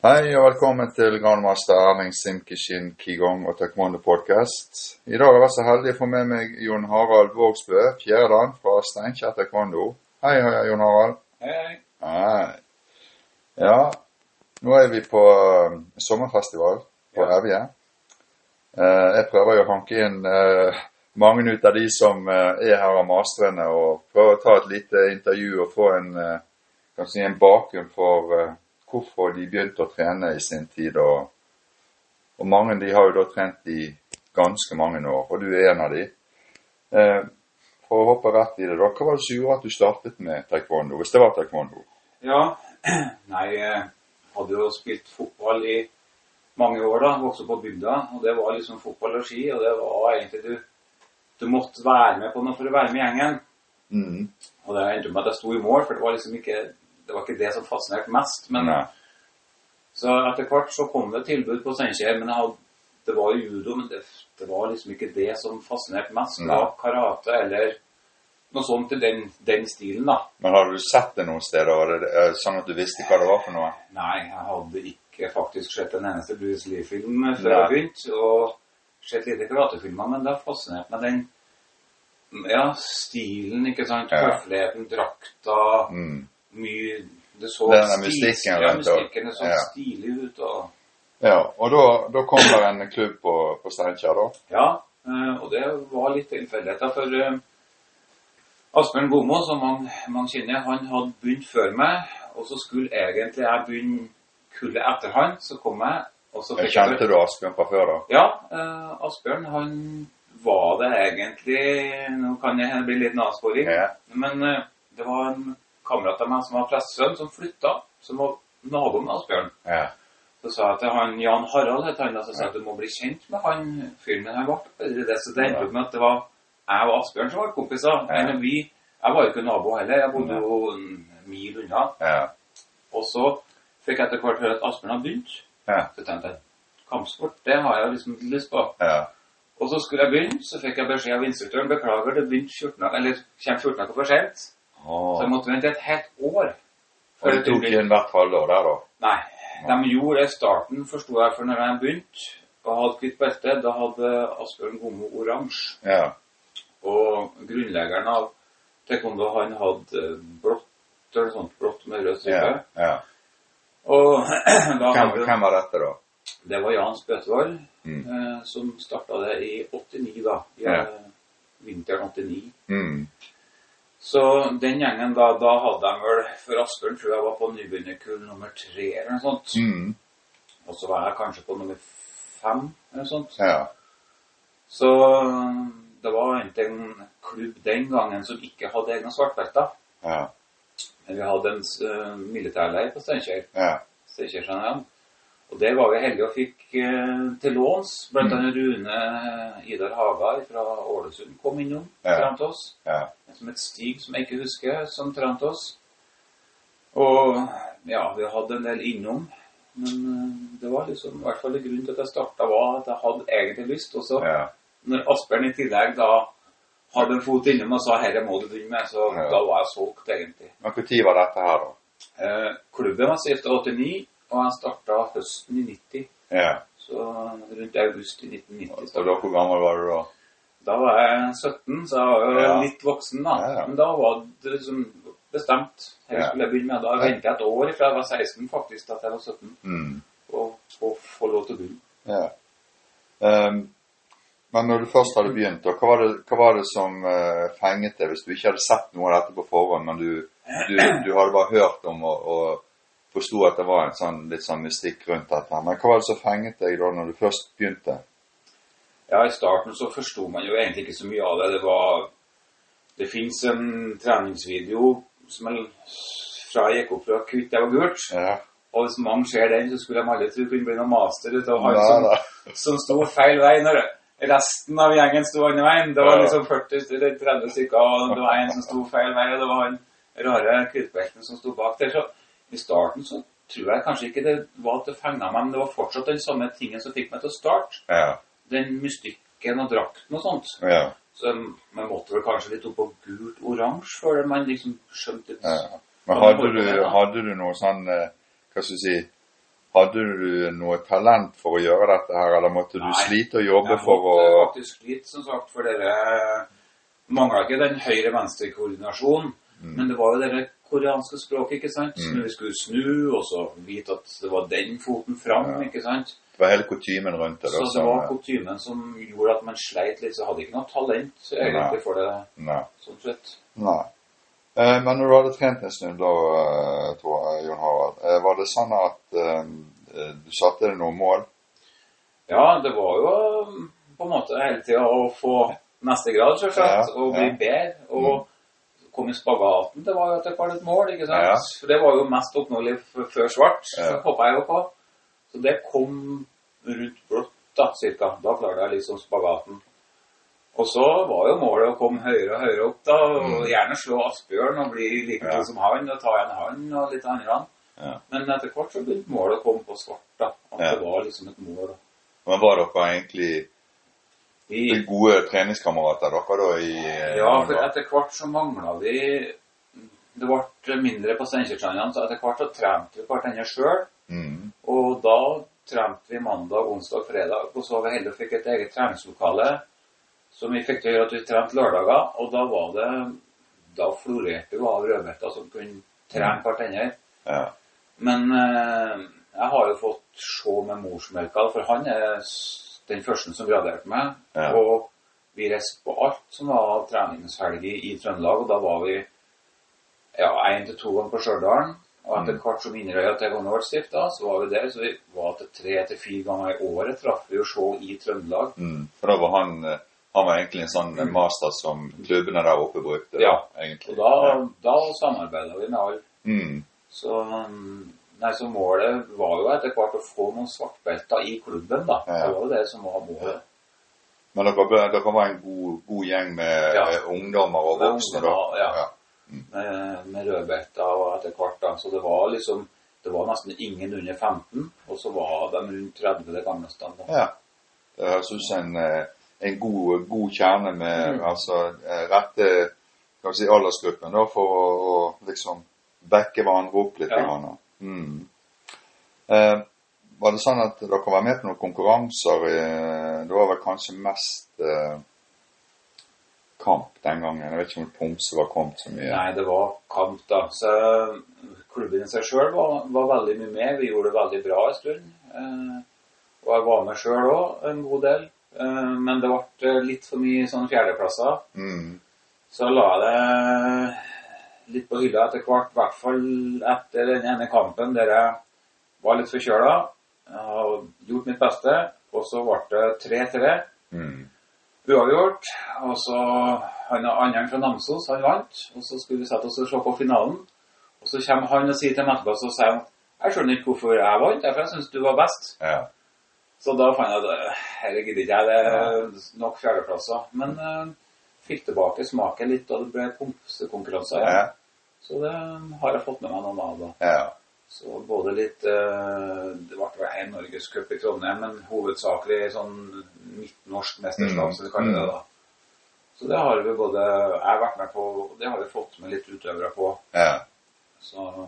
Hei og velkommen til grandmaster Erling Simkishin Kigong og Taekwondo Podcast. I dag har jeg vært så heldig å få med meg Jon Harald Vågsbø, fjerdedan fra Steinkjer Taekwondo. Hei, hei, Jon Harald. Hei. Hei. Ja, nå er vi på uh, sommerfestival på Ja. Evje. Eh, jeg prøver jo å hanke inn eh, mange ut av de som eh, er her av mastrene, og prøver å ta et lite intervju og få en, si en bakgrunn for hvorfor de begynte å trene i sin tid. Og, og mange de har jo da trent i ganske mange år, og du er en av de. Eh, for å hoppe rett i det, da, hva var det som gjorde at du startet med taekwondo, hvis det var taekwondo? Ja, nei, jeg hadde jo spilt fotball i mange år da, vokste på bygda, og det var liksom fotball og ski, og det var egentlig du, du måtte være med på noe for å være med i gjengen. Mm. Og det endte med at jeg sto i mål, for det var liksom ikke det, var ikke det som fascinerte mest. Men Nei. så etter hvert så kom det tilbud på Steinkjer, men hadde, det var judo, men det, det var liksom ikke det som fascinerte mest. Det var karate eller noe sånt i den, den stilen da. Men har du sett det noen steder, sånn at du visste hva det var for noe? Nei, jeg hadde ikke faktisk sett en eneste Bruce Lee-film før Nei. jeg begynte, og sett lite karatefilmer, men det har fascinert meg den ja, stilen, ikke sant? Høfligheten, drakta, Mm. Mye Det så Denne mystikken, stil- Ja, mystikken er sånn ja. stilig ut. Og, Ja, og da, da kom det en klubb på, på Steinkjer, da. ja, eh, og det var litt tilfeldigheter, for eh, Asbjørn Gomo, som man, man kjenner, han hadde begynt før meg, og så skulle egentlig jeg begynne kullet etter han, så kom jeg, og så fikk kjente du Asbjørn fra før, da? Ja, eh, Asbjørn, han var det egentlig Nå kan jeg bli litt avsporing, Ja. men eh, det var en kamerat av meg som var prestesønn, som flytta, som var naboen med Asbjørn. Ja. Så sa jeg til han, Jan Harald het han, og så sa jeg at du må bli kjent med han fyren. Men han ble aldri det, så det endte opp med at det var jeg og Asbjørn som var kompiser. Ja. Men vi, jeg var jo ikke nabo heller, jeg bodde jo en mil unna. Ja. Og så fikk jeg etter hvert høre at Asbjørn hadde begynt. Ja. Så tenkte jeg, kampsport, det har jeg liksom lyst på. ja. Og så skulle jeg begynne, så fikk jeg beskjed av instruktøren, beklager, det begynte 14 eller kommer 14 dager for sent. Så jeg måtte vente et helt år. Og det tok inn hvert halvår der, da? Nei, de gjorde det i starten, forsto jeg, for når jeg begynte og hadde kvitt belte, da hadde Asbjørn Gomo oransje. Ja. Og grunnleggeren av taekwondo, han hadde blått, eller sånt, blått med rød ja. stripe. ja. Og da Hvem, hadde, hvem var dette, da? det var Jan Spøtvold, Mm. eh, som starta det i 89, da. I Ja. eh, vinteren 89. Mm. Så den gjengen da, da hadde de vel For Asbjørn tror jeg var på nybegynnerkull nummer tre eller noe sånt. Mm. Og så var jeg kanskje på nummer fem eller noe sånt. Ja. Så det var egentlig en klubb den gangen som ikke hadde egne svartbelter. Ja. Men vi hadde en uh, militærleir på Steinkjer. Ja. Steinkjer Jeanette. Og det var vi heldige og fikk eh, til låns. Blant Mm. annet Rune eh, Idar Haga fra Ålesund kom innom Ja. oss. Ja. Som et Stig, som jeg ikke husker, som trente oss. Og ja, vi hadde en del innom. Men eh, det var liksom, i hvert fall grunnen til at jeg starta, var at jeg hadde egentlig lyst. Og så ja. når Asbjørn i tillegg da hadde en fot innom og sa 'herre må du begynne med', så Ja. da var jeg solgt, egentlig. Men når var dette her, da? Eh, klubben var stifta 89, og jeg starta høsten i 90. Ja. Så rundt august i 1990. Og da, hvor gammel var du da? Da var jeg 17, så jeg var jo Ja. litt voksen da. Ja. Men da var det liksom bestemt. Ja. skulle jeg begynne med. Da ventet jeg et år fra jeg var 16 faktisk, til jeg var 17, Mm. og, og få lov til å begynne. Ja. Um, men når du først hadde begynt, hva var det, hva var det som uh, fenget deg hvis du ikke hadde sett noe av dette på forhånd, men du, du, du hadde bare hørt om og, og forsto at det var en sånn, litt sånn mystikk rundt dette? Men hva var det som fenget deg da når du først begynte? Ja, i starten så forsto man jo egentlig ikke så mye av det. Det var Det fins en treningsvideo som er fra jeg gikk opp fra hvitt og gult. Ja. Og hvis mange ser den, så skulle de alle tro kunne bli noen master ut av han ja, som, som sto feil vei når resten av gjengen sto andre veien. Det var liksom 40 eller 30 stykker, og det var en som sto feil vei, og det var han rare kvittbelten som sto bak der. Så i starten så tror jeg kanskje ikke det var at det fenga meg, men det var fortsatt den samme tingen som fikk meg til å starte. Ja. Den mystikken og drakten og sånt. Ja. Så man måtte vel kanskje litt opp på gult-oransje før man liksom skjønte litt ja. Men hadde du, hadde du noe sånn eh, Hva skal jeg si Hadde du noe talent for å gjøre dette her, eller måtte du Nei, slite og jobbe måtte, for å Jeg måtte faktisk slite, som sagt, for dere mangla ikke den høyre-venstre-koordinasjonen. Men det var jo det koreanske språket, ikke sant? Mm. vi skulle snu, og så vite at det var den foten fram, ikke sant? Det var hele kutymen rundt det. Så det var kutymen som gjorde at man sleit litt, så hadde ikke noe talent egentlig for det, Nei. sånn sett. Nei. Eh, men når du hadde trent en stund da, eh, tror jeg, Jon Harald, eh, var det sånn at eh, du satte deg noen mål? Ja, det var jo på en måte hele tida å få neste grad, selvsagt, Ja, og bli ja. bedre. Og komme i spagaten, det var jo etter hvert et mål, ikke sant? Ja. For det var jo mest oppnåelig før svart, så Ja. hoppa jeg jo på. Så det kom rundt blått, da, cirka. Da klarte jeg liksom spagaten. Og så var jo målet å komme høyere og høyere opp, da, og gjerne slå Asbjørn og bli like god Ja. som han, og ta igjen han og litt andre. Ja. Men etter hvert så begynte målet å komme på svart, da. At det var liksom et mål. Men var dere egentlig Vi, gode treningskamerater dere da i eh, Ja, for etter hvert så mangla vi Det ble mindre på Steinkjerstrandene, så etter hvert så trente vi hverandre sjøl. Mm. Og da trente vi mandag, onsdag, fredag. Og så var vi heldige og fikk et eget treningslokale som vi fikk til å gjøre at vi trente lørdager. Og da var det Da florerte vi av rødbeter som kunne trene hverandre. Ja. Men eh, jeg har jo fått se med morsmelka, for han er den første som graderte meg. Ja. Og vi reiste på alt som var treningshelg i, Trøndelag, og da var vi ja, én til to ganger på Stjørdal. Og etter Mm. hvert som Inderøya til gangen ble stifta, så var vi der. Så vi var til tre til fire ganger i året traff vi jo se i Trøndelag. Mm. For da var han eh, han var egentlig en sånn Mm. master som klubbene der oppe brukte. Ja. egentlig. Og da, da samarbeida vi med alle. Mm. Så, um, nei, så målet var jo etter hvert å få noen svartbelter i klubben, da. Ja. Det var jo det som var målet. Men dere, dere var en god, god gjeng med Ja. ungdommer og voksne, da? Ja. ja. Mm. Med, med rødbelter og etter hvert, da. Så det var liksom Det var nesten ingen under 15, og så var de rundt 30 det gamleste. Da. Ja. Det høres ut som en, eh, en god, god kjerne med Mm. altså, eh, rette kan vi si, aldersgruppen da, for å, å liksom backe hverandre opp litt. Ja. grann. Mm. Eh, var det sånn at dere var med på noen konkurranser? I, det var vel kanskje mest eh, kamp den gangen. Jeg vet ikke om Pomse var kommet så mye. Nei, det var kamp, da. Så klubben i seg sjøl var, var veldig mye med. Vi gjorde det veldig bra en stund. Eh, og jeg var med sjøl òg en god del. Eh, men det ble litt for mye sånn fjerdeplasser. Mm. Så la jeg det litt på hylla etter hvert, i hvert fall etter den ene kampen der jeg var litt forkjøla. Jeg har gjort mitt beste, og så ble det 3-3 Mm. uavgjort. Og så han andre fra Namsos, han vant. Og så skulle vi sette oss og se på finalen. Og så kommer han og sier til meg etterpå, så sier han jeg skjønner ikke hvorfor jeg vant, for jeg syns du var best. Ja. Så da fant jeg at dette gidder ikke jeg, det er nok fjerdeplasser. Men uh, fikk tilbake smaken litt, og det ble pomsekonkurranser. Ja. Så det har jeg fått med meg noen av da. ja. Så både litt eh, Det ble vel én norgescup i Trondheim, men hovedsakelig sånn midtnorsk mesterskap, Mm. som vi kaller det da. Så det har vi både Jeg har vært med på, det har vi fått med litt utøvere på. ja. Så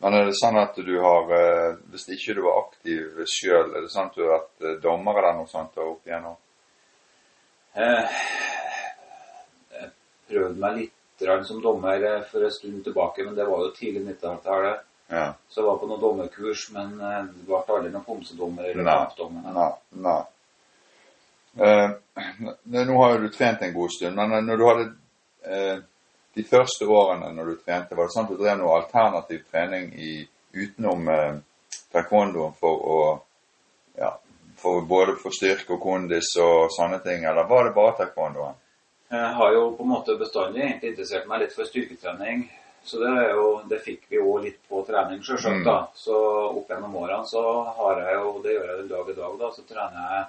Men er det sånn at du har eh, Hvis ikke du var aktiv sjøl, er det sånn at du har vært eh, dommer eller noe sånt opp igjennom? eh, Jeg prøvde meg litt grann som dommer eh, for en stund tilbake, men det var jo tidlig 90-tallet. Ja. Så jeg var på noen dommerkurs, men eh, det ble aldri noen homsedommer eller kampdommer. Nei. nei. Eh, nå har jo du trent en god stund, men når du hadde eh, de første årene når du trente, var det sånn at du drev noe alternativ trening i, utenom eh, taekwondoen for å ja, for både for styrke og kondis og sånne ting, eller var det bare taekwondoen? Jeg har jo på en måte bestandig egentlig interessert meg litt for styrketrening. Så det, er jo, det fikk vi jo litt på trening, selvsagt. Mm. Så opp gjennom årene så har jeg jo, det gjør jeg den dag i dag, da, så trener jeg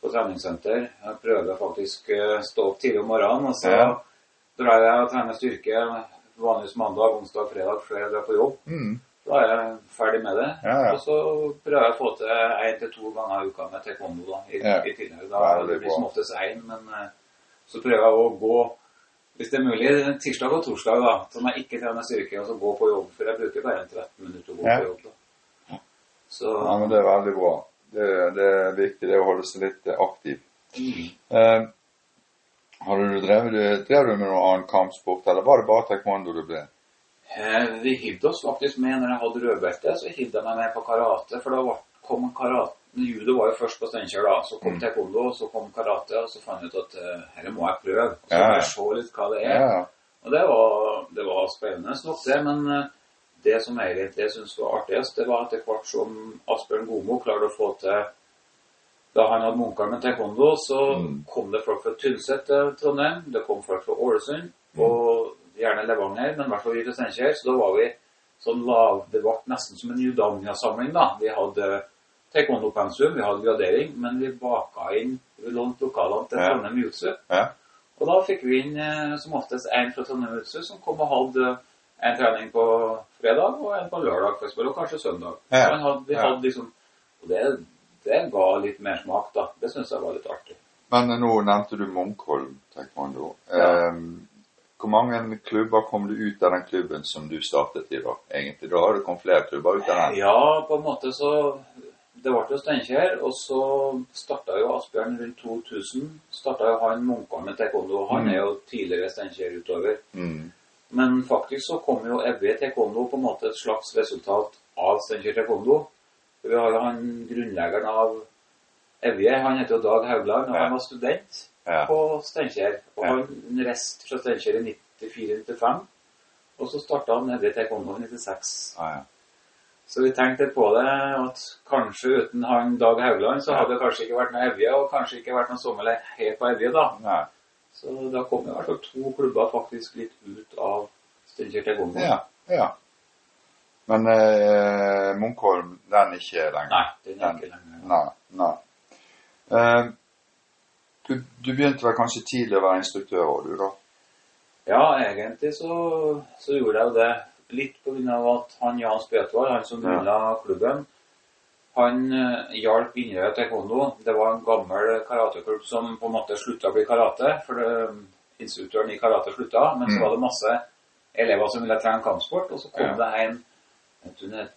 på treningssenter. Jeg prøver faktisk å stå opp tidlig om morgenen, og så Ja. drar jeg og trener styrke vanligvis mandag, onsdag, fredag før jeg drar på jobb. Mm. Da er jeg ferdig med det. Ja, ja. Og så prøver jeg å få til én til to ganger i uka med taekwondo da, i, Ja. i tillegg. Da det blir som oftest én, men eh, så prøver jeg å gå hvis det er mulig, tirsdag og torsdag, da, som jeg ikke trener styrke, og så gå på jobb. For jeg bruker bare en 13 minutter å gå Ja. på jobb. da. Så Ja, men det er veldig bra. Det, det er viktig det å holde seg litt aktiv. mm. Eh, har du drevet, drev du med noen annen kampsport, eller var det bare taekwondo du ble? Eh, Vi hivde oss faktisk med når jeg hadde rødbelte, så hivde jeg meg med på karate. For da kom karate Judo var jo først på Steinkjer, da. Så kom Mm. taekwondo, så kom karate, og så fant jeg ut at uh, dette må jeg prøve. Så må ja. jeg se litt hva det er. Ja, Og det var, det var spennende nok, det. Men uh, det som jeg egentlig syntes var artigst, det var etter hvert som Asbjørn Gomo klarte å få til Da han hadde munker med taekwondo, så Mm. kom det folk fra Tynset til Trondheim. Det kom folk fra Ålesund, og gjerne Levanger, men i hvert fall vi fra Steinkjer. Så da var vi sånn lav Det ble nesten som en Judania-samling, da. Vi hadde taekwondo-pensum, vi hadde gradering, men vi baka inn Vi lånte lokalene til. Trondheim Jutsu. ja. Og da fikk vi inn eh, som oftest en fra Trondheim Jutsu som kom og hadde en trening på fredag og en på lørdag for eksempel, og kanskje søndag. Ja. Så hadde, vi hadde liksom, og det, det ga litt mer smak, da. Det syns jeg var litt artig. Men nå nevnte du Munkholm taekwondo. Ja. Eh, hvor mange klubber kom du ut av den klubben som du startet i da, egentlig? Da har det kommet flere klubber ut av den? Ja, på en måte så Det ble jo Steinkjer, og så starta jo Asbjørn rundt 2000. Starta jo han Munkholm med taekwondo. Han Mm. er jo tidligere Steinkjer-utøver. Mm. Men faktisk så kom jo Evje taekwondo på en måte et slags resultat av Steinkjer taekwondo. Vi har jo han grunnleggeren av Evje, han heter jo Dag Haugland, og Ja. han var student Ja. på Steinkjer. Og Ja. han reiste fra Steinkjer i 94-95. Og så starta han Evje taekwondo i 96. Ah, ja. Så vi tenkte på det, at kanskje uten han Dag Haugland, så hadde det kanskje ikke vært noe Evje, og kanskje ikke vært noe sommerleir helt på Evje, da. Nei. Så da kom i hvert fall to klubber faktisk litt ut av Steinkjer taekwondo. Ja. ja. Men eh, Munkholm, den er ikke lenger? Nei, den er ikke lenger. Nei. nei. Eh, du, du begynte vel kanskje tidlig å være instruktør òg, du da? Ja, egentlig så, så gjorde jeg jo det litt av at han Jan Spetvold, han som Ja. klubben, han uh, hjalp Inderøy taekwondo. Det var en gammel karateklubb som på en måte slutta å bli karate, for det, instruktøren i karate slutta, men så Mm. var det masse elever som ville trene kampsport, og så kom Ja. det en vet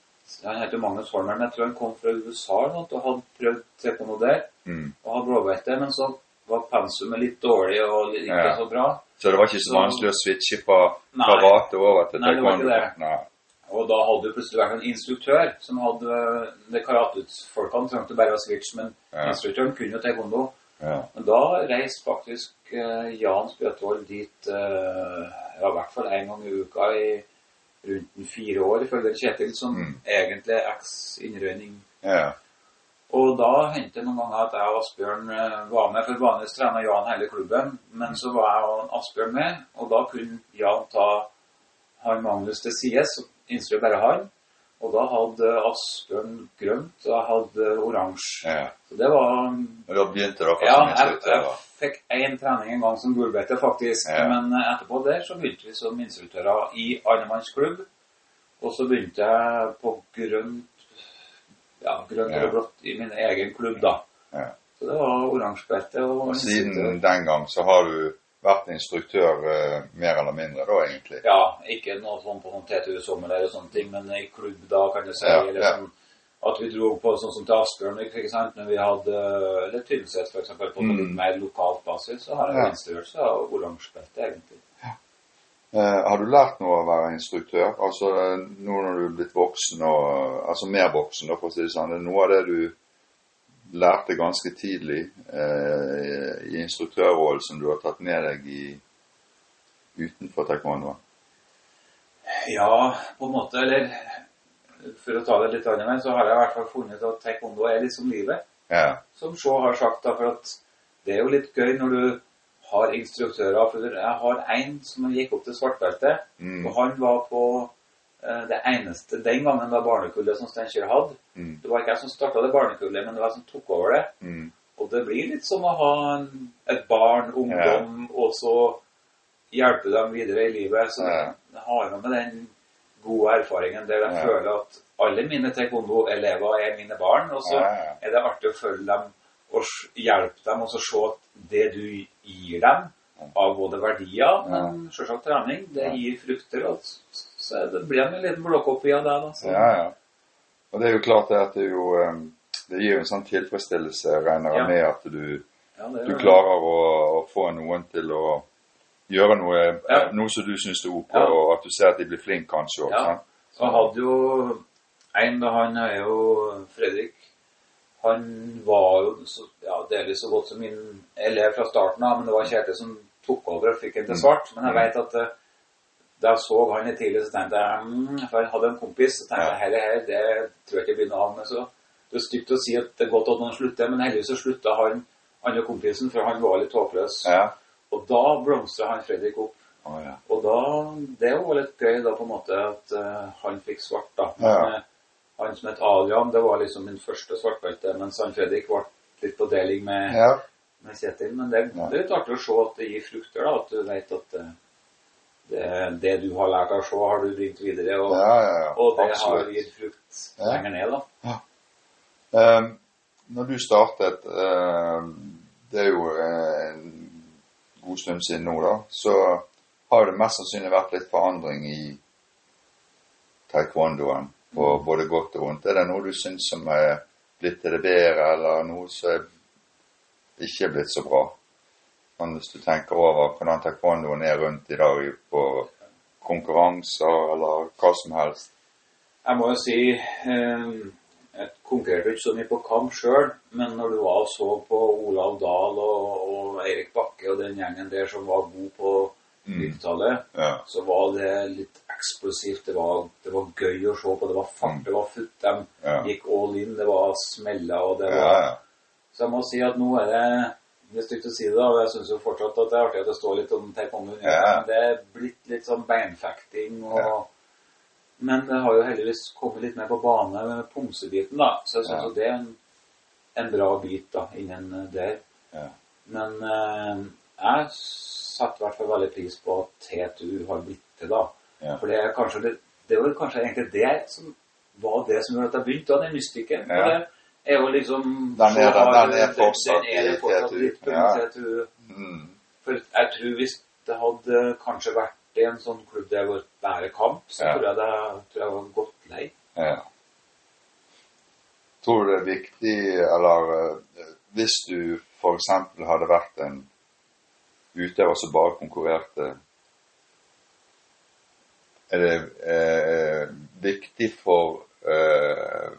han heter Magnus Holmer, men jeg tror han kom fra USA og hadde prøvd taekwondo der, Mm. og hadde blåbelte, men så var pensumet litt dårlig og ikke Ja. så bra. Så det var ikke så Så- vanskelig å switche fra karate over til Nei, det var taekwondo? ikke det. Og da hadde det plutselig vært en instruktør som hadde det karatefolkene trengte bare å switche, men Ja. instruktøren kunne jo taekwondo. Ja. Men da reiste faktisk uh, Jan Spjøtvold dit uh, ja, i hvert fall en gang i uka i rundt fire år, ifølge Kjetil, som Mm. egentlig er eks-innrøyning. ja. Og da hendte det noen ganger at jeg og Asbjørn eh, var med, for vanligvis trener Jan hele klubben, men så var jeg og Asbjørn med, og da kunne Jan ta han Magnus til side, så instruerte bare han. Og da hadde Asbjørn grønt, og jeg hadde oransje. ja. Så det var Og da begynte dere Ja, som jeg, jeg fikk én trening en gang som gulbelte, faktisk. Ja. Men eh, etterpå der så begynte vi som instruktører i annemmannsklubb. Og så begynte jeg på grønt ja, grønt eller blått i min egen klubb, da. Ja. Så det var oransjebelte og, Og siden den gang så har du vært instruktør eh, mer eller mindre, da egentlig? Ja, ikke noe sånn på sånn TTU Sommer eller sånne ting, men i klubb da, kan du si. Ja, eller ja. sånn at vi dro på sånn som til Asbjørn, ikke sant, når vi hadde Eller Tynset, eksempel, på Mm. litt mer lokalt basis, så har jeg Ja. seg av oransjebelte, egentlig. Eh, har du lært noe av å være instruktør? Altså nå når du er blitt voksen, og, altså mer voksen, da, for å si det sånn, det er noe av det du lærte ganske tidlig eh, i instruktørrollen som du har tatt med deg i utenfor taekwondo? Ja, på en måte, eller For å ta det litt annerledes, så har jeg i hvert fall funnet at taekwondo er liksom livet. Ja. som Shaw har sagt, da, for at det er jo litt gøy når du har instruktører. For jeg har en som gikk opp til svartbelte, Mm. og han var på eh, det eneste den gangen var barnekullet som Steinkjer hadde. Mm. Det var ikke jeg som starta det barnekullet, men det var jeg som tok over det. Mm. Og det blir litt som å ha en, et barn, ungdom, og så hjelpe dem videre i livet. Så Ja. jeg har med den gode erfaringen der jeg Ja. føler at alle mine taekwondo-elever er mine barn. Og så Ja, ja. er det artig å følge dem og hjelpe dem, og så se at det du gir dem av både verdier, men selvsagt trening, det gir frukter. Og så det blir en liten blåkopi av det. Da, så. Ja, ja. Og det er jo klart det at det jo Det gir jo en sånn tilfredsstillelse, regner jeg Ja. med, at du, Ja, du klarer å, å få noen til å gjøre noe, Ja. noe som du syns er ok, og at du ser at de blir flinke kanskje òg. Ja. Så hadde jo en da han er jo Fredrik Han var jo så, ja, delvis så godt som min elev fra starten av, men det var Kjetil som tok over og fikk ham til svart. Men jeg veit vet at eh, da jeg så han litt tidlig, så tenkte jeg mm, For jeg hadde en kompis, så tenkte jeg her, her, det tror jeg ikke blir noe av med. Så det er stygt å si at det er godt at noen slutter, men heldigvis så slutta han andre kompisen, for han var litt håpløs. Ja. Og da blomstra han Fredrik opp. Oh, ja. Og da, det var litt gøy da på en måte at uh, han fikk svart da. Men Ja. Han som het Adrian, det var liksom min første svartbelte, mens han Fredrik ble litt på deling med, ja. med Kjetil. Men det, det er litt artig å se at det gir frukter da, at du vet at eh, det, det du har lært av å se, har du bringt videre, og, ja, ja, og det har gitt frukt lenger ned da. Um, når du startet um, Det er jo eh, en god stund siden nå, da. Så har det mest sannsynlig vært litt forandring i taekwondoen, på både godt og vondt. Er det noe du syns som er blitt til det bedre, eller noe som er ikke er blitt så bra? Men hvis du tenker over hvordan taekwondoen er rundt i dag på konkurranser eller hva som helst. Jeg må jo si, eh, jeg konkurrerte ikke så mye på kamp sjøl, men når du var og så på Olav Dahl og, og Eirik Bakke og den gjengen der som var god på Mm. 90-tallet, Ja. så var det litt eksplosivt. Det var, det var gøy å se på. Det var fart, det var futt. De Ja. gikk all in. Det var smeller, og det var ja. Så jeg må si at nå er det det er stygt å si det, og jeg syns jo fortsatt at det er artig at det står litt om taekwondo. Ja. men Det er blitt litt sånn beinfekting og. Men det har jo heldigvis kommet litt mer på bane med pomsebiten, da. Så jeg syns jo det er en, en bra bit da, innen der. Ja. Men eh, jeg setter i hvert fall veldig pris på at TTU har blitt til, da. Ja. For det er kanskje det, det var kanskje egentlig det som var det som gjorde at jeg begynte, den mystikken. Ja. det er jo liksom Den er har- den er fortsatt den er fortsatt litt på Ja. TTU. Mm. For jeg tror hvis det hadde kanskje vært i en sånn klubb der det var bare kamp, så Ja. tror jeg det tror jeg var gått lei. Ja. Tror du det er viktig, eller eh, hvis du f.eks. hadde vært en utøver som bare konkurrerte Er det eh, viktig for eh,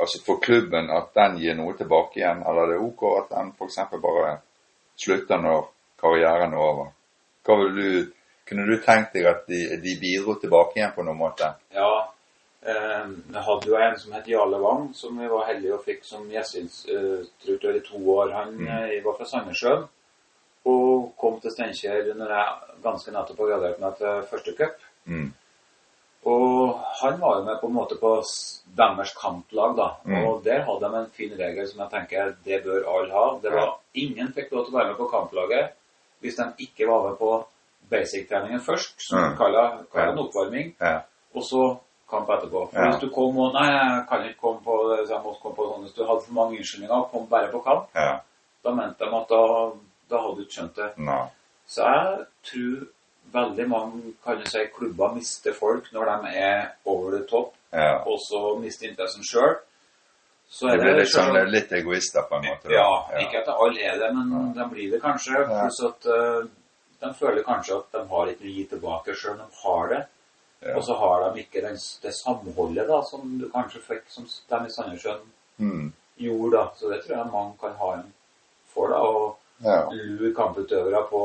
altså for klubben at den gir noe tilbake igjen, eller er det ok at den f.eks. bare slutter når karrieren er over? Du, kunne du tenkt deg at de, de bidro tilbake igjen på noen måte? Ja, eh, jeg hadde jo en som het Jarle Wang, som vi var heldige og fikk som gjestinstruktør i to år. Han Mm. eh, var fra Sandnessjøen og kom til Steinkjer når jeg ganske nettopp har gradert meg til første cup. Mm. Og han var jo med på en måte på deres kamplag, da. Mm. Og der hadde de en fin regel som jeg tenker det bør alle ha. Det var Ingen fikk lov til å være med på kamplaget hvis de ikke var med på basic-treningen først, som Mm. kaller, kaller en oppvarming, Ja. og så kamp etterpå. For Ja. hvis du kom og Nei, jeg kan ikke komme på så jeg måtte komme på sånn. Hvis du hadde for mange unnskyldninger og kom bare på kamp, ja. da mente de at da, da hadde du ikke skjønt det. Nei. Så jeg tror veldig mange kan du si, klubber mister folk når de er over the top, Ja. og så mister interessen sjøl. Så er Det blir litt, det selvsagt- litt egoister på en måte. Ja, ja, ikke at alle er det, men de blir det kanskje. Ja. Pluss at uh, de føler kanskje at de har ikke å gi tilbake sjøl de har det. Ja. Og så har de ikke den, det samholdet da, som du kanskje fikk som de i Sandnessjøen Mm. gjorde. da. Så det tror jeg mange kan ha en for. da, Og ja. lure kamputøvere på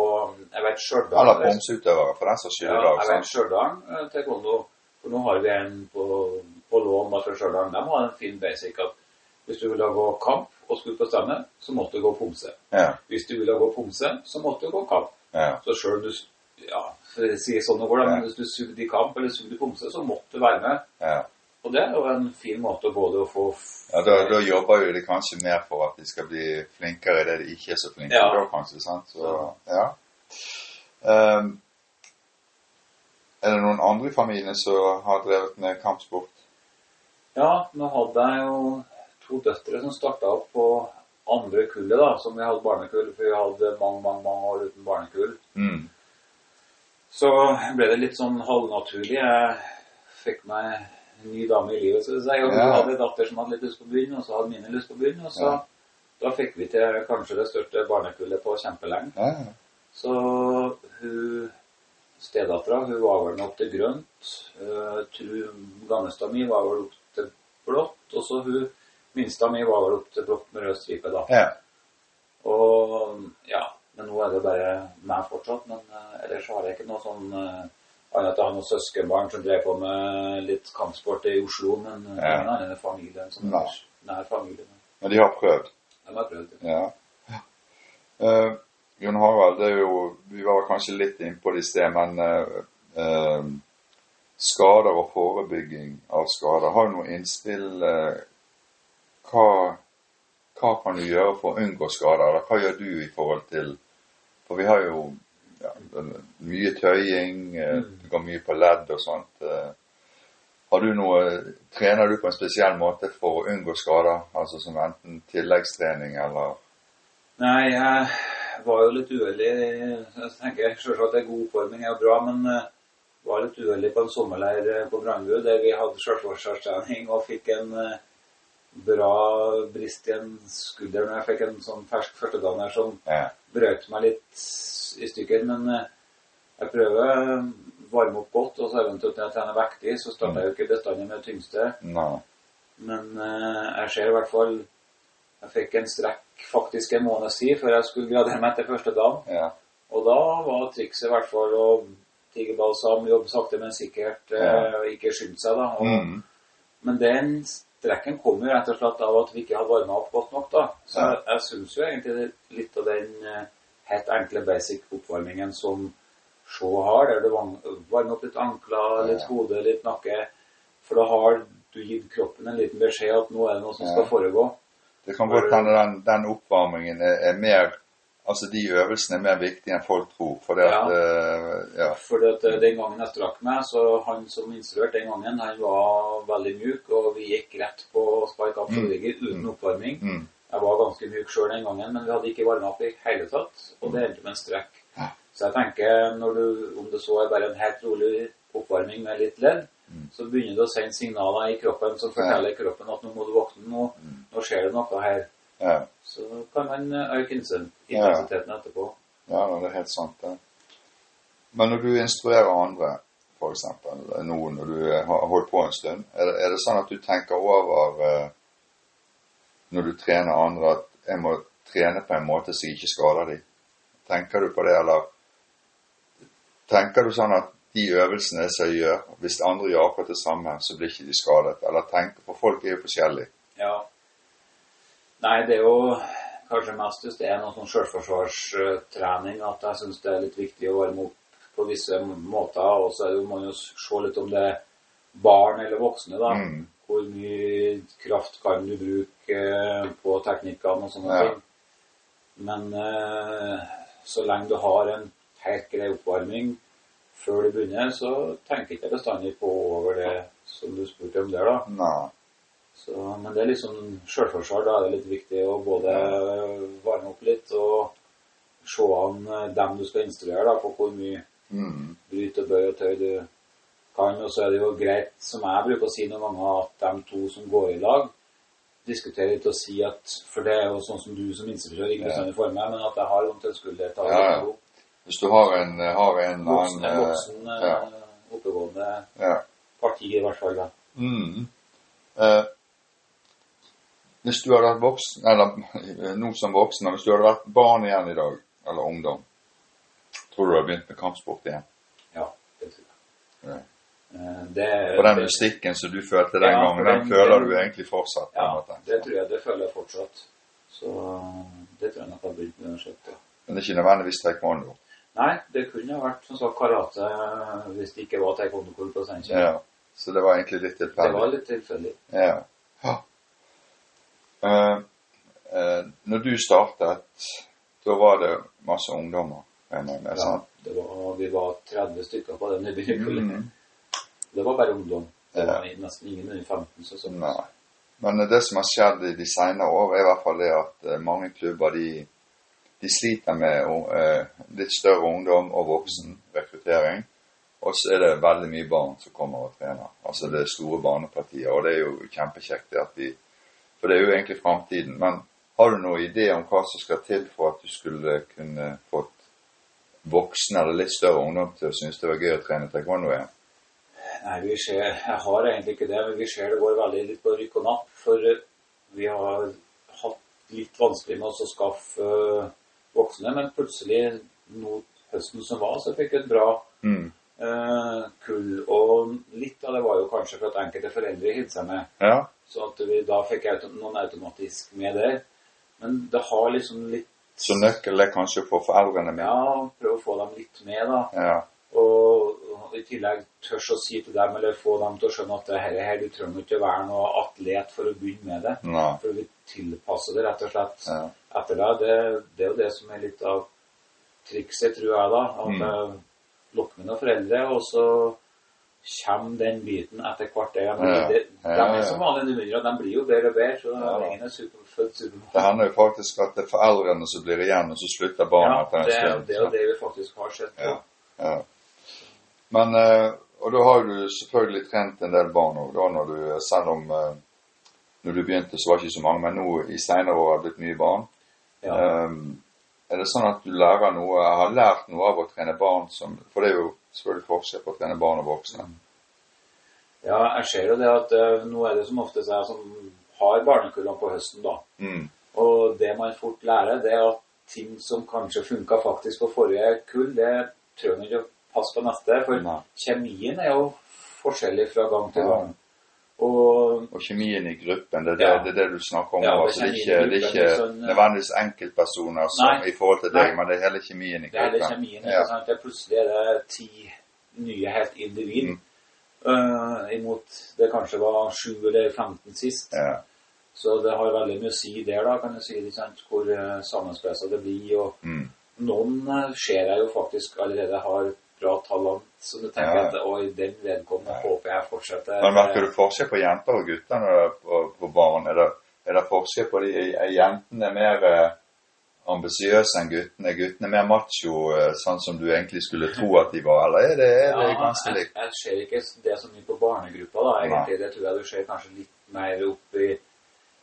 Jeg vet Stjørdal Eller pomsutøvere, for den saks skyld. Ja, jeg vet Stjørdal eh, taekwondo. For nå har vi en på, på lån fra Stjørdal. De har en fin basic at hvis du ville gå kamp og skulle på stemme, så måtte du gå pomse. Ja. Hvis du ville gå pomse, så måtte du gå kamp. Ja. Så sjøl du ja, for å si sånn og går, da, men hvis du sugde i kamp eller sugde pomse, så måtte du være med. Og det er jo en fin måte både å få ja da, da jobber jo de kanskje mer for at de skal bli flinkere i det de ikke er så flinke Ja. da, kanskje. sant? Så, ja. Um, er det noen andre i familien som har drevet med kampsport? Ja, nå hadde jeg jo to døtre som starta opp på andre kullet, da, som vi hadde barnekull, for vi hadde mange, mange, mange år uten barnekull. Mm. Så ble det litt sånn halvnaturlig. Jeg fikk meg ny dame i livet, så å si. Og hun Ja. hadde en datter som hadde litt lyst på byen, og så hadde mine lyst på byen. Og så Ja. da fikk vi til kanskje det største barnekullet på kjempelenge. Ja. Så hun stedattera, hun var vel nok til grønt. Uh, Gamlesta mi var vel opp til blått. Og så hun minsta mi var vel opp til blått med rød stripe, da. ja. Og ja, men nå er det bare meg fortsatt. Men uh, ellers har jeg ikke noe sånn uh, annet har noen søskenbarn som drev på med litt kampsport i Oslo, men uh, Ja. ingen annen enn familien som Nei. er nær familien. Men de har prøvd. De har prøvd. Ja. Eh, Jon Harald, det er jo, vi var kanskje litt innpå det i sted, men uh, uh, skader og forebygging av skader, har du noe innspill? eh, hva, hva kan du gjøre for å unngå skader? Eller hva gjør du i forhold til For vi har jo ja, mye tøying, eh, Mm. Går mye på ledd og sånt. eh. Har du noe, Trener du på en spesiell måte for å unngå skader? Altså som enten tilleggstrening eller Nei, jeg var jo litt uheldig. Jeg tenker selvsagt at det er god oppvarming er bra, men jeg var litt uheldig på en sommerleir eh, på Brandbu der vi hadde sjølforsvarstrening og fikk en eh, bra brist i en skulder når jeg fikk en sånn fersk førstedaner som ja. brøt meg litt i stykker. Men eh, jeg prøver varme opp godt, og så eventuelt når jeg trener vektig, så starter jeg jo ikke bestandig med det tyngste. Nei. Men eh, jeg ser i hvert fall Jeg fikk en strekk faktisk en måned siden før jeg skulle gradere meg til første dagen. Ja. Og da var trikset i hvert fall å tigge balsam, jobbe sakte, men sikkert, eh, og ikke skynde seg. da. Og, Mm. Men den strekken kom jo rett og slett av at vi ikke hadde varma opp godt nok. da. Så Ja. jeg, jeg syns jo egentlig litt av den eh, helt enkle basic oppvarmingen som Shaw hard, eller du varmer opp litt ankler, litt hode, litt nakke. For da har du gitt kroppen en liten beskjed at nå er det noe som skal foregå. Det kan godt hende den, den oppvarmingen er, er mer Altså de øvelsene er mer viktige enn folk tror. For det at eh, ja. For at eh, den gangen jeg strakk meg, så han som instruerte den gangen, han var veldig mjuk, og vi gikk rett på spike up Mm. mm. uten oppvarming. Mm. Jeg var ganske mjuk sjøl den gangen, men vi hadde ikke varma opp i hele tatt. Og det endte med en strekk. Så jeg tenker, når du, om det så er bare en helt rolig oppvarming med litt ledd, Mm. så begynner det å sende signaler i kroppen som forteller kroppen at nå må du våkne, nå, Mm. nå skjer det noe her. Ja. Så kan man eh, øke intensiteten etterpå. ja, det er helt sant, det. Men når du instruerer andre, f.eks. nå når du har holdt på en stund, er det, er det sånn at du tenker over eh, når du trener andre, at jeg må trene på en måte som ikke skader dem? Tenker du på det, eller tenker du sånn at de øvelsene jeg gjør, hvis andre gjør akkurat det samme, så blir ikke de skadet? Eller tenker, For folk er jo forskjellige. Ja. Nei, det er jo kanskje mest hvis det er noe sånn selvforsvarstrening at jeg syns det er litt viktig å varme opp på visse måter. Og så må man jo se litt om det er barn eller voksne, da. Mm. Hvor mye kraft kan du bruke eh, på teknikkene og sånne Ja. ting. Men eh, så lenge du har en helt grei oppvarming før du begynner, så tenker ikke jeg bestandig på over det som du spurte om der, da. Nei. Så, men det er liksom selvforsvar. Da er det litt viktig å både varme opp litt og se an eh, dem du skal instruere da, på hvor mye Mm. bryt og bøy og tøy du kan. Og så er det jo greit, som jeg bruker å si noen ganger, at de to som går i lag, diskuterer litt og sier at For det er jo sånn som du som instruktør ikke bestandig får med, men at jeg har noen til skulder. ta Ja, ja. to Hvis du har en, har en Voksen, annen eh, voksen ja. eh, oppegående ja. parti, i hvert fall. Mm. Eh, hvis du hadde vært voksen, eller nå som voksen, hvis du hadde vært barn igjen i dag, eller ungdom, tror du du hadde begynt med kampsport igjen? Ja, det tror jeg. Ja. Eh, Det, For den mystikken som du følte den Ja, gangen, den, den- føler den- du egentlig fortsatt? Ja, det tror jeg. Det føler jeg fortsatt. Så det tror jeg nok har begynt med uansett. Ja. Men det er ikke nødvendigvis taekwondo. Nei, det kunne ha vært som sagt karate hvis det ikke var taekwondo-kurs på Steinkjer. Ja. Så det var egentlig litt tilfeldig? Det var litt tilfeldig. Ja. ja. Uh, eh, når du startet, da var det masse ungdommer. Mener, Ja, det var, vi var 30 stykker på den nybegynnerkullet. Mm. Det var bare ungdom. Det Ja. var nesten ingen under 15. Så, sånn. Nei. Men det som har skjedd i de senere år, er i hvert fall det at eh, mange klubber de, de sliter med eh, litt større ungdom og voksen rekruttering. Og så er det veldig mye barn som kommer og trener. Altså det er store barnepartier, og det er jo kjempekjekt det at de For det er jo egentlig framtiden. Men har du noen idé om hva som skal til for at du skulle kunne fått voksne eller litt større ungdom til å synes det var gøy å trene taekwondo igjen? Nei, vi ser, jeg har egentlig ikke det, men vi ser det går veldig litt på rykk og napp. For eh, vi har hatt litt vanskelig med å skaffe uh, voksne, men plutselig mot høsten som var, så fikk jeg et bra Mm. eh, kull. Og litt av det var jo kanskje for at enkelte foreldre hilste seg med. Ja. Så at vi da fikk jeg noen automatisk med der. Men det har liksom litt Så nøkkelen er kanskje å få foreldrene med? Ja, prøve å få dem litt med, da. Ja. Og, og i tillegg tørs å si til dem, eller få dem til å skjønne at det her, her du trenger ikke å være noe atlet for å begynne med det. Nei. For vi tilpasser det rett og slett Ja. Etter deg. det. Det er jo det som er litt av trikset, tror jeg, da. At Mm. jeg med noen foreldre, og så kommer den biten etter hvert. Det, Ja. de, de er som vanlige individer, de blir jo bedre og bedre, så Ja. ingen er super, født supermann. Det hender jo faktisk at det er foreldrene som blir igjen, og så slutter barna Ja, etter en det, stund. det er jo det vi faktisk har sett. Ja. Ja. Men, eh, og da har du selvfølgelig trent en del barn òg, når du, selv om eh, når du begynte så var det ikke så mange, men nå i senere år har det blitt mye barn. Ja. Um, er det sånn at du lærer noe, har lært noe av å trene barn som For det er jo selvfølgelig forskjell på å trene barn og voksne. Ja, jeg ser jo det at eh, nå er det som oftest jeg som har barnekullene på høsten, da. Mm. Og det man fort lærer, det er at ting som kanskje funka faktisk på forrige kull, det trenger man ikke å passe på neste. For Nei. kjemien er jo forskjellig fra gang til Ja. Og Og kjemien i gruppen, det er det, Ja. det, er det du snakker om. Ja, det altså, det, er ikke, gruppen, det er ikke sånn, eh, nødvendigvis enkeltpersoner som, i forhold til deg, Nei. men det er hele kjemien i gruppen. det er kjemien. Ja. sant? Det er plutselig er det ti nye helt individ. Mm. Uh, imot det kanskje var sju eller 15 sist. Ja. Så det har veldig mye å si der, da, kan du si, ikke sant? hvor uh, sammenspeisa det blir. og Mm. Noen eh, ser jeg jo faktisk allerede har bra talent, så du tenker Ja. at oi, den vedkommende håper jeg fortsetter. Men merker du forskjell på jenter og gutter når det på, på barn? Er det, er det forskjell på de? Er jentene mer eh, ambisiøse enn guttene? Guttene mer macho, eh, sånn som du egentlig skulle tro at de var? Eller er det, er det ganske jeg, likt? jeg ser ikke det så mye på barnegruppa, da, egentlig. Det tror jeg du ser kanskje litt mer opp i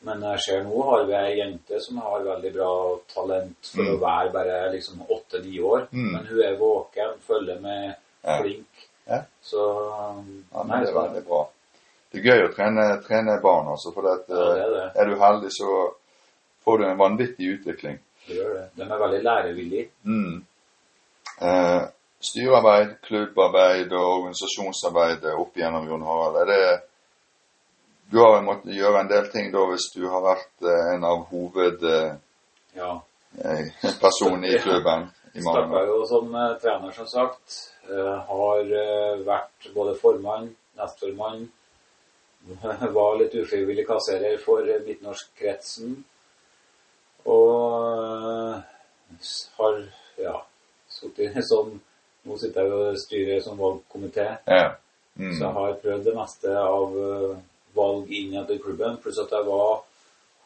Men jeg ser nå har vi ei jente som har veldig bra talent for Mm. å være bare liksom åtte-ni år. Mm. Men hun er våken, følger med, Ja. flink. Ja. Så Ja, nei, det er veldig bra. Det er gøy å trene, trene barn, altså. For at, Ja, det er det. er du heldig, så får du en vanvittig utvikling. det gjør det. De er veldig lærevillige. Mm. Eh, styrearbeid, klubbarbeid og organisasjonsarbeid opp igjennom Jon Harald. Er det Du har jo måttet gjøre en del ting da hvis du har vært eh, en av hovedpersonene Ja. i klubben i mange Starta år. jo som eh, trener, som sagt. Eh, har eh, vært både formann, nestformann. Var litt ufrivillig kasserer for Midtnorskkretsen. Og eh, har ja, sittet som Nå sitter jeg jo i styret som valgkomité. Ja. Mm. Så jeg har prøvd det meste av eh, valg innad i klubben. Pluss at jeg var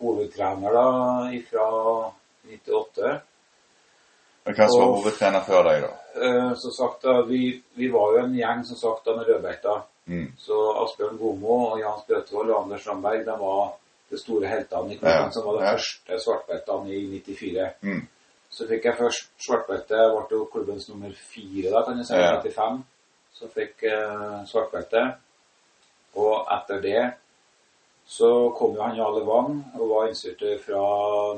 hovedtrener da fra 98. Men hvem som var hovedtrener før deg, da? Eh, Så sagt da, vi, vi var jo en gjeng som sagt da med rødbeita. Mm. Så Asbjørn Gomo og Jan Sprøtvold og Anders Ramberg de var de store heltene i klubben, Ja, som var de ja. første svartbeltene i 94. Mm. Så fikk jeg først svartbelte, ble jo klubbens nummer fire da, kan jeg si, Ja. 95. Så fikk jeg svartbelte. Og etter det så kom jo han Jarle Wang og var instruktør fra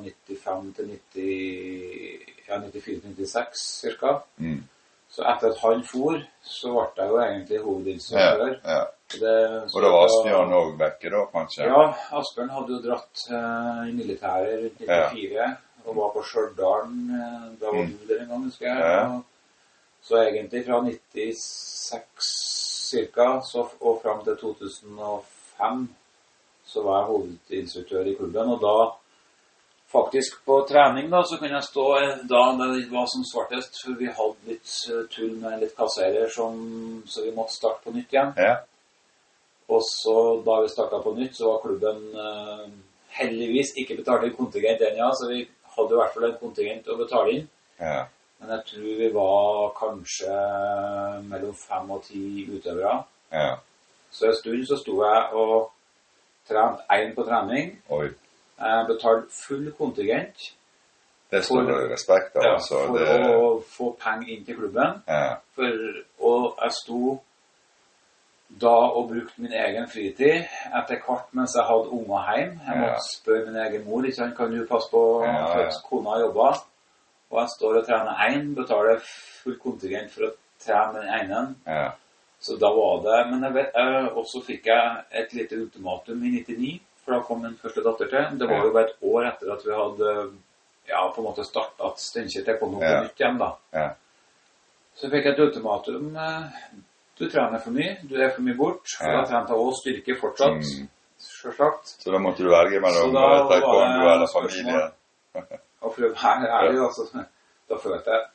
95 til 90, ja, 94 til 96 cirka. Mm. Så etter at han for, så ble jeg jo egentlig Ja, hovedinstruktør. ja. Det- Og det var Asbjørn òg vekke, da, kanskje? Ja, Asbjørn hadde jo dratt eh, i militæret rundt 94 og var på Stjørdal. Eh, da var Mm. der en gang, husker jeg. Ja. Så egentlig fra 96 cirka og fram til 2005 så var jeg hovedinstruktør i klubben. Og da faktisk på trening da, så kunne jeg stå eh, da det var som svartest, for vi hadde litt eh, tull med litt kasserer som, så vi måtte starte på nytt igjen. Ja. Og så da vi starta på nytt, så var klubben eh, heldigvis ikke betalt inn kontingent ennå, så vi hadde i hvert fall en kontingent å betale inn. ja. Men jeg tror vi var kanskje mellom fem og ti utøvere. Ja. Så en stund så sto jeg og trente én på trening. Oi. Jeg betalte full kontingent Det står For- respekt av, ja, altså. for Det, å få penger inn til klubben. ja. For, og jeg sto da og brukte min egen fritid etter hvert mens jeg hadde unger hjemme. Jeg Ja. måtte spørre min egen mor ikke sant, kan du passe på Ja, ja. kona jobba. Og jeg står og trener én, betaler full kontingent for å trene den ene. ja. Så da var det Men jeg vet, jeg, også fikk jeg et lite ultimatum i 99, for da kom min første datter til. Det var Ja. jo bare et år etter at vi hadde ja, på en måte starta Steinkjer Taekwondo på Ja. nytt igjen, da. Ja. Så fikk jeg et ultimatum. eh, Du trener for mye, du er for mye bort. For Ja. da trente jeg også styrke fortsatt, Mm. selvsagt. Så da måtte du velge mellom eh, taekwondo eller familie. Og for å være ærlig, altså, da følte jeg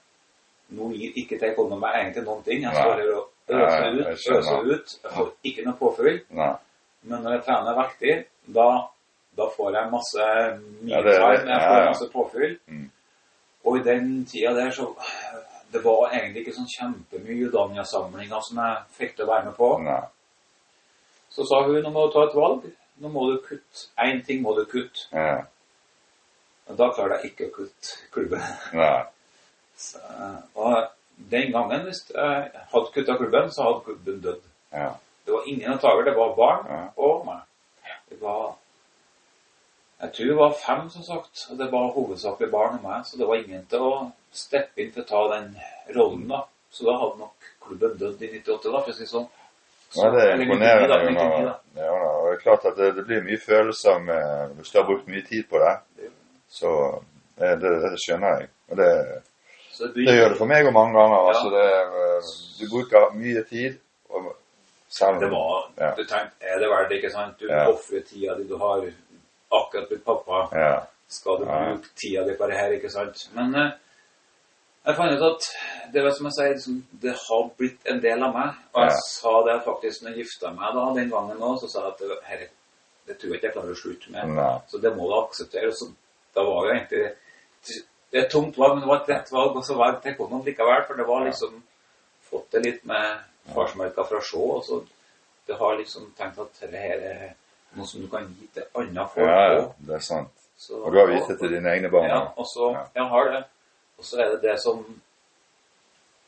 Nå gir ikke taekwondo meg egentlig noen ting. Jeg står her og øser ut, øser ut. Jeg får ikke noe påfyll. Nei. Men når jeg trener vektig, da, da får jeg masse Ja, det. me-time, jeg får ja. masse påfyll. Mm. Og i den tida der så Det var egentlig ikke sånn kjempemye Udania-samlinger som jeg fikk til å være med på. Nei. Så sa hun nå må du ta et valg. Nå må du kutte. Én ting må du kutte. Og da klarte jeg ikke å kutte klubben. Så, og den gangen, hvis jeg hadde kutta klubben, så hadde klubben dødd. Ja. Det var ingen over. Det var barn Ja. og meg. Det var Jeg tror det var fem, som sagt. Og det var hovedsakelig barn og meg, så det var ingen til å steppe inn til å ta den rollen, da. Så da hadde nok klubben dødd i 98, da, for å si det sånn. Så- Ja, det er eller 99 imponerende. da, 99 da. Ja, det er klart at det, det blir mye følelser med Hvis du har brukt mye tid på det, så det, det, det skjønner jeg. Og det, det gjør det for meg og mange ganger. Altså det, er, eh, du bruker mye tid, og selv Det var Ja. Du tenkte, er det verdt det, ikke sant? Du Ja. ofrer tida di, du har akkurat blitt pappa. Ja. Skal du bruke tida di på det her, ikke sant? Men eh, jeg fant ut at det var som jeg sier, liksom, det har blitt en del av meg. Og jeg Ja. sa det faktisk når jeg gifta meg da, den gangen òg, så sa jeg at det, her, det tror jeg ikke jeg klarer å slutte med. Nei. Så det må du akseptere. Og Så da var det egentlig Det er tungt valg, men det var et rett valg, og så var det taekwondo likevel. For det var Ja. liksom Fått det litt med farsmerka fra Sjå, og så det har liksom tenkt at dette er noe som du kan gi til andre folk Ja, ja, det er sant. Så- Og du har vist det til dine egne barn. Ja, og så Ja. Jeg har det. Og så er det det som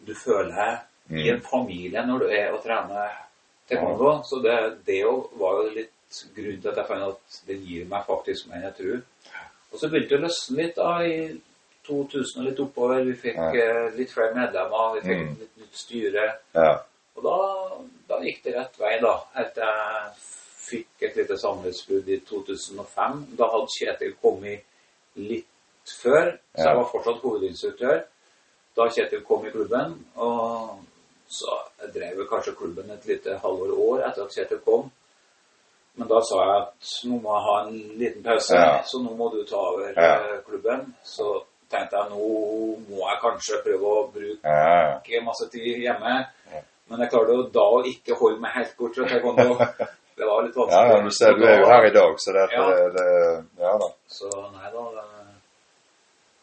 du føler i Mm. en familie når du er og trener taekwondo. Så det, det var jo litt grunnen til at jeg fant at det gir meg faktisk mer enn jeg tror. Og så begynte det å løsne litt da i 2000 og litt oppover. Vi fikk Ja. eh, litt flere medlemmer, vi fikk Mm. litt nytt styre. Ja. Og da, da gikk det rett vei, da. Etter jeg fikk et lite samlivsbrudd i 2005. Da hadde Kjetil kommet litt før, så jeg var fortsatt hovedinstruktør. Da Kjetil kom i klubben, og så drev kanskje klubben et lite halvår år etter at Kjetil kom. Men da sa jeg at nå må jeg ha en liten pause, Ja. så nå må du ta over Ja. eh, klubben. Så tenkte jeg nå må jeg kanskje prøve å bruke Ja. masse tid hjemme. Men jeg klarte jo da å ikke holde meg helt bort fra taekwondo. Det var litt vanskelig. ja, du ser du er jo her i dag, så det, Ja. det, det Ja da. Så nei da. det-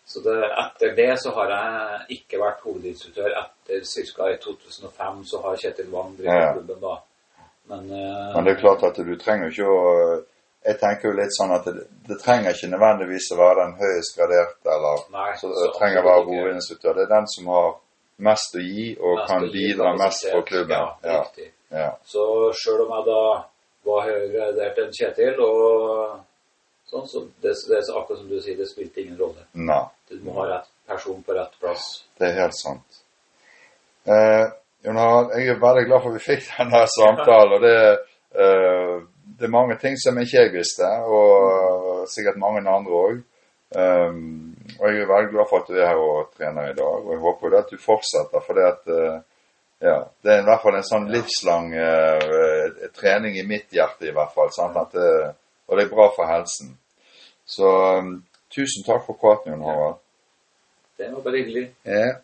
Så det, etter det så har jeg ikke vært hovedinstruktør. Etter ca. i 2005 så har Kjetil Wang drevet klubben da. Men, uh, Men det er klart at du trenger ikke å Jeg tenker jo litt sånn at det, det trenger ikke nødvendigvis å være den høyest graderte, eller Nei, så så det trenger å være hovedinstruktør. Det er den som har mest å gi, og kan bidra mest for klubben. Ja, Ja. Ja. Så sjøl om jeg da var høyere gradert enn Kjetil, og sånn, så det, det er så akkurat som du sier, det spilte ingen rolle. Nei. Du må ha rett person på rett plass. Det er helt sant. Eh, jeg er veldig glad for at vi fikk denne samtalen. og det, eh, det er mange ting som ikke jeg visste, og sikkert mange andre òg. Um, og jeg er veldig glad for at du er her og trener i dag, og jeg håper at du fortsetter. For det at eh, ja, det er i hvert fall en sånn livslang eh, trening i mitt hjerte, i hvert fall. Det, og det er bra for helsen. Så um, tusen takk for praten, Jon Harald. Det var bare hyggelig. Ja.